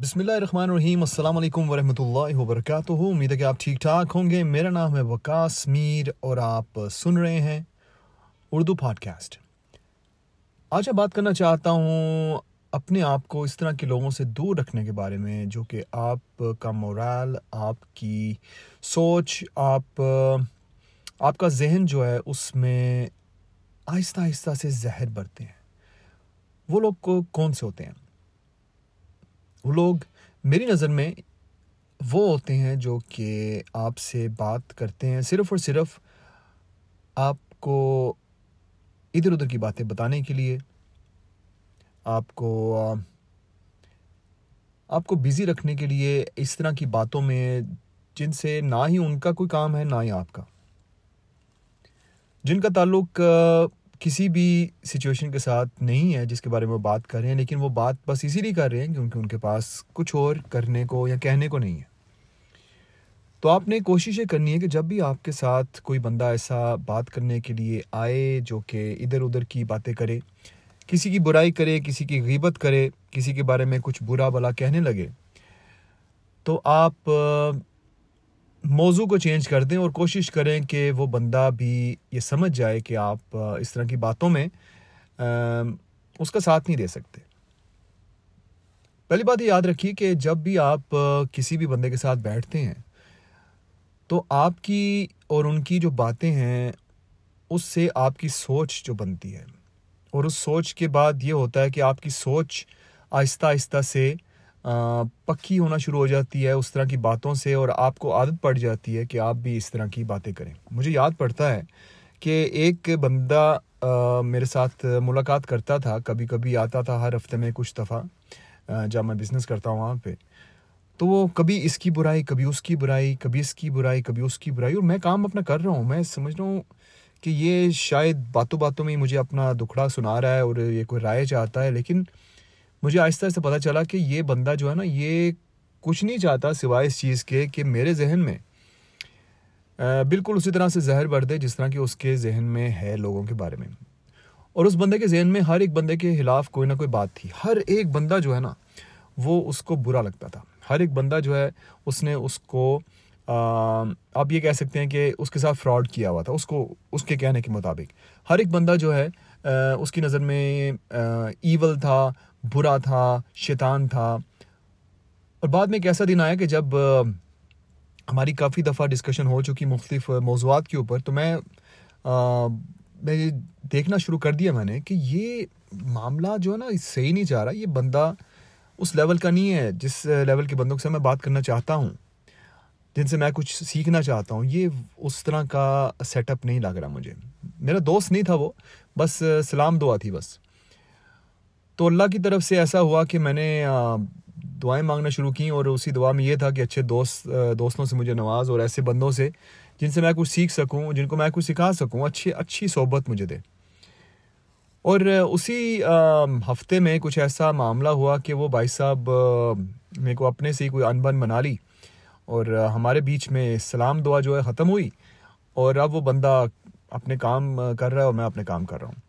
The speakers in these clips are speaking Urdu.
بسم اللہ الرحمن الرحیم السلام علیکم ورحمۃ اللہ وبرکاتہ امید ہے کہ آپ ٹھیک ٹھاک ہوں گے. میرا نام ہے وکاس میر اور آپ سن رہے ہیں اردو پاڈ کاسٹ آج میں بات کرنا چاہتا ہوں اپنے آپ کو اس طرح کے لوگوں سے دور رکھنے کے بارے میں جو کہ آپ کا مورال آپ کی سوچ، آپ آپ کا ذہن جو ہے اس میں آہستہ آہستہ سے زہر بھرتے ہیں۔ وہ لوگ کو کون سے ہوتے ہیں؟ وہ لوگ میری نظر میں وہ ہوتے ہیں جو کہ آپ سے بات کرتے ہیں صرف اور صرف آپ کو ادھر ادھر کی باتیں بتانے کے لیے، آپ کو آپ کو بزی رکھنے کے لیے اس طرح کی باتوں میں جن سے نہ ہی ان کا کوئی کام ہے، نہ ہی آپ کا۔ جن کا تعلق کسی بھی سچویشن کے ساتھ نہیں ہے جس کے بارے میں وہ بات کر رہے ہیں، لیکن وہ بات بس اسی لیے کر رہے ہیں کیونکہ ان کے پاس کچھ اور کرنے کو یا کہنے کو نہیں ہے۔ تو آپ نے کوشش یہ کرنی ہے کہ جب بھی آپ کے ساتھ کوئی بندہ ایسا بات کرنے کے لیے آئے جو کہ ادھر ادھر کی باتیں کرے، کسی کی برائی کرے، کسی کی غیبت کرے، کسی کے بارے میں کچھ برا بلا کہنے لگے، تو آپ موضوع کو چینج کر دیں اور کوشش کریں کہ وہ بندہ بھی یہ سمجھ جائے کہ آپ اس طرح کی باتوں میں اس کا ساتھ نہیں دے سکتے۔ پہلی بات یہ یاد رکھیے کہ جب بھی آپ کسی بھی بندے کے ساتھ بیٹھتے ہیں، تو آپ کی اور ان کی جو باتیں ہیں، اس سے آپ کی سوچ جو بنتی ہے۔ اور اس سوچ کے بعد یہ ہوتا ہے کہ آپ کی سوچ آہستہ آہستہ سے پکی ہونا شروع ہو جاتی ہے اس طرح کی باتوں سے اور آپ کو عادت پڑ جاتی ہے کہ آپ بھی اس طرح کی باتیں کریں۔ مجھے یاد پڑتا ہے کہ ایک بندہ میرے ساتھ ملاقات کرتا تھا کبھی کبھی آتا تھا ہر ہفتے میں کچھ دفعہ جب میں بزنس کرتا ہوں وہاں پہ۔ تو وہ کبھی اس کی برائی، کبھی اس کی برائی، کبھی اس کی برائی، کبھی اس کی برائی اور میں کام اپنا کر رہا ہوں۔ میں سمجھ رہا ہوں کہ یہ شاید باتوں باتوں میں مجھے اپنا دکھڑا سنا رہا ہے اور یہ کوئی رائے چاہتا ہے، لیکن مجھے آہستہ آہستہ پتہ چلا کہ یہ بندہ جو ہے نا، یہ کچھ نہیں چاہتا سوائے اس چیز کے کہ میرے ذہن میں بالکل اسی طرح سے زہر بڑھ دے جس طرح کہ اس کے ذہن میں ہے لوگوں کے بارے میں۔ اور اس بندے کے ذہن میں ہر ایک بندے کے خلاف کوئی نہ کوئی بات تھی۔ ہر ایک بندہ جو ہے نا، وہ اس کو برا لگتا تھا۔ ہر ایک بندہ جو ہے، اس نے اس کو آپ یہ کہہ سکتے ہیں کہ اس کے ساتھ فراڈ کیا ہوا تھا، اس کو، اس کے کہنے کے مطابق۔ ہر ایک بندہ جو ہے اس کی نظر میں ایول تھا، برا تھا، شیطان تھا۔ اور بعد میں ایک ایسا دن آیا کہ جب ہماری کافی دفعہ ڈسکشن ہو چکی مختلف موضوعات کے اوپر، تو میں میں دیکھنا شروع کر دیا میں نے کہ یہ معاملہ جو ہے نا صحیح نہیں جا رہا، یہ بندہ اس لیول کا نہیں ہے، جس لیول کے بندوں سے میں بات کرنا چاہتا ہوں، جن سے میں کچھ سیکھنا چاہتا ہوں، یہ اس طرح کا سیٹ اپ نہیں لگ رہا مجھے۔ میرا دوست نہیں تھا وہ، بس سلام دعا تھی بس۔ تو اللہ کی طرف سے ایسا ہوا کہ میں نے دعائیں مانگنا شروع کی اور اسی دعا میں یہ تھا کہ اچھے دوست دوستوں سے مجھے نواز اور ایسے بندوں سے جن سے میں کچھ سیکھ سکوں، جن کو میں کچھ سکھا سکوں، اچھی اچھی صحبت مجھے دے۔ اور اسی ہفتے میں کچھ ایسا معاملہ ہوا کہ وہ بھائی صاحب میرے کو اپنے سے ہی کوئی انبن بنا لی اور ہمارے بیچ میں سلام دعا جو ہے ختم ہوئی اور اب وہ بندہ اپنے کام کر رہا ہے اور میں اپنے کام کر رہا ہوں۔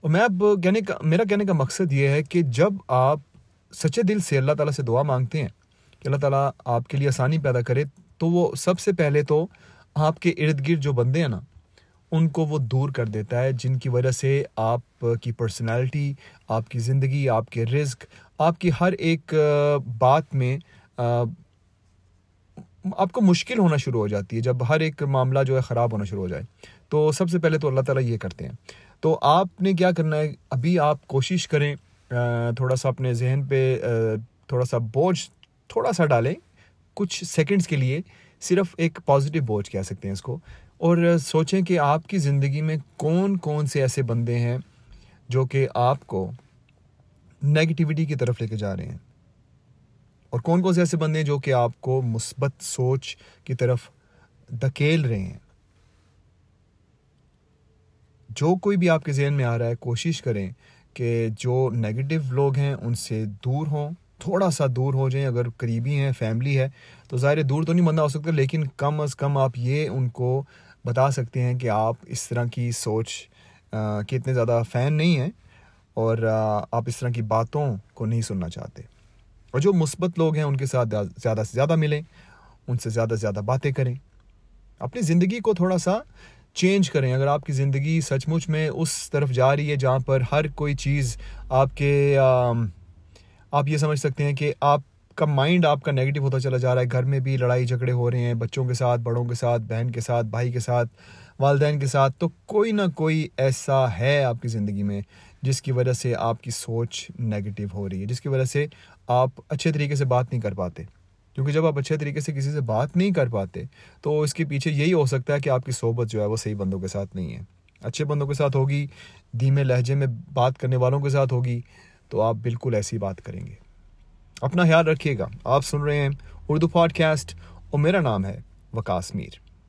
اور میں اب کہنے کا میرا کہنے کا مقصد یہ ہے کہ جب آپ سچے دل سے اللہ تعالیٰ سے دعا مانگتے ہیں کہ اللہ تعالیٰ آپ کے لیے آسانی پیدا کرے، تو وہ سب سے پہلے تو آپ کے ارد گرد جو بندے ہیں نا، ان کو وہ دور کر دیتا ہے، جن کی وجہ سے آپ کی پرسنالٹی آپ کی زندگی، آپ کے رزق، آپ کی ہر ایک بات میں آپ کو مشکل ہونا شروع ہو جاتی ہے جب ہر ایک معاملہ جو ہے خراب ہونا شروع ہو جائے۔ تو سب سے پہلے تو اللہ تعالیٰ یہ کرتے ہیں۔ تو آپ نے کیا کرنا ہے؟ ابھی آپ کوشش کریں تھوڑا سا اپنے ذہن پہ تھوڑا سا بوجھ، تھوڑا سا ڈالیں۔ کچھ سیکنڈس کے لیے صرف ایک پازیٹیو بوجھ کہہ سکتے ہیں اس کو۔ اور سوچیں کہ آپ کی زندگی میں کون کون سے ایسے بندے ہیں جو کہ آپ کو نگیٹیوٹی کی طرف لے کے جا رہے ہیں۔ اور کون کون سے ایسے بندے ہیں جو کہ آپ کو مثبت سوچ کی طرف دھکیل رہے ہیں؟ جو کوئی بھی آپ کے ذہن میں آ رہا ہے، کوشش کریں کہ جو نگیٹو لوگ ہیں، ان سے دور ہوں، تھوڑا سا دور ہو جائیں۔ اگر قریبی ہیں، فیملی ہے، تو ظاہر دور تو نہیں بندہ ہو سکتا، لیکن کم از کم آپ یہ ان کو بتا سکتے ہیں کہ آپ اس طرح کی سوچ کے اتنے زیادہ فین نہیں ہیں اور آپ اس طرح کی باتوں کو نہیں سننا چاہتے۔ اور جو مثبت لوگ ہیں ان کے ساتھ زیادہ سے زیادہ ملیں، ان سے زیادہ سے زیادہ باتیں کریں۔ اپنی زندگی کو تھوڑا سا چینج کریں۔ اگر آپ کی زندگی سچ مچ میں اس طرف جا رہی ہے جہاں پر ہر کوئی چیز آپ کے آپ یہ سمجھ سکتے ہیں کہ آپ کا مائنڈ آپ کا نگیٹو ہوتا چلا جا رہا ہے۔ گھر میں بھی لڑائی جھگڑے ہو رہے ہیں، بچوں کے ساتھ، بڑوں کے ساتھ، بہن کے ساتھ، بھائی کے ساتھ، والدین کے ساتھ۔ تو کوئی نہ کوئی ایسا ہے آپ کی زندگی میں جس کی وجہ سے آپ کی سوچ نگیٹو ہو رہی ہے، جس کی وجہ سے آپ اچھے طریقے سے بات نہیں کر پاتے۔ کیونکہ جب آپ اچھے طریقے سے کسی سے بات نہیں کر پاتے، تو اس کے پیچھے یہی ہو سکتا ہے کہ آپ کی صحبت جو ہے وہ صحیح بندوں کے ساتھ نہیں ہے۔ اچھے بندوں کے ساتھ ہوگی، دھیمے لہجے میں بات کرنے والوں کے ساتھ ہوگی، تو آپ بالکل ایسی بات کریں گے۔ اپنا خیال رکھیے گا۔ آپ سن رہے ہیں اردو پوڈ کاسٹ اور میرا نام ہے وکاس میر۔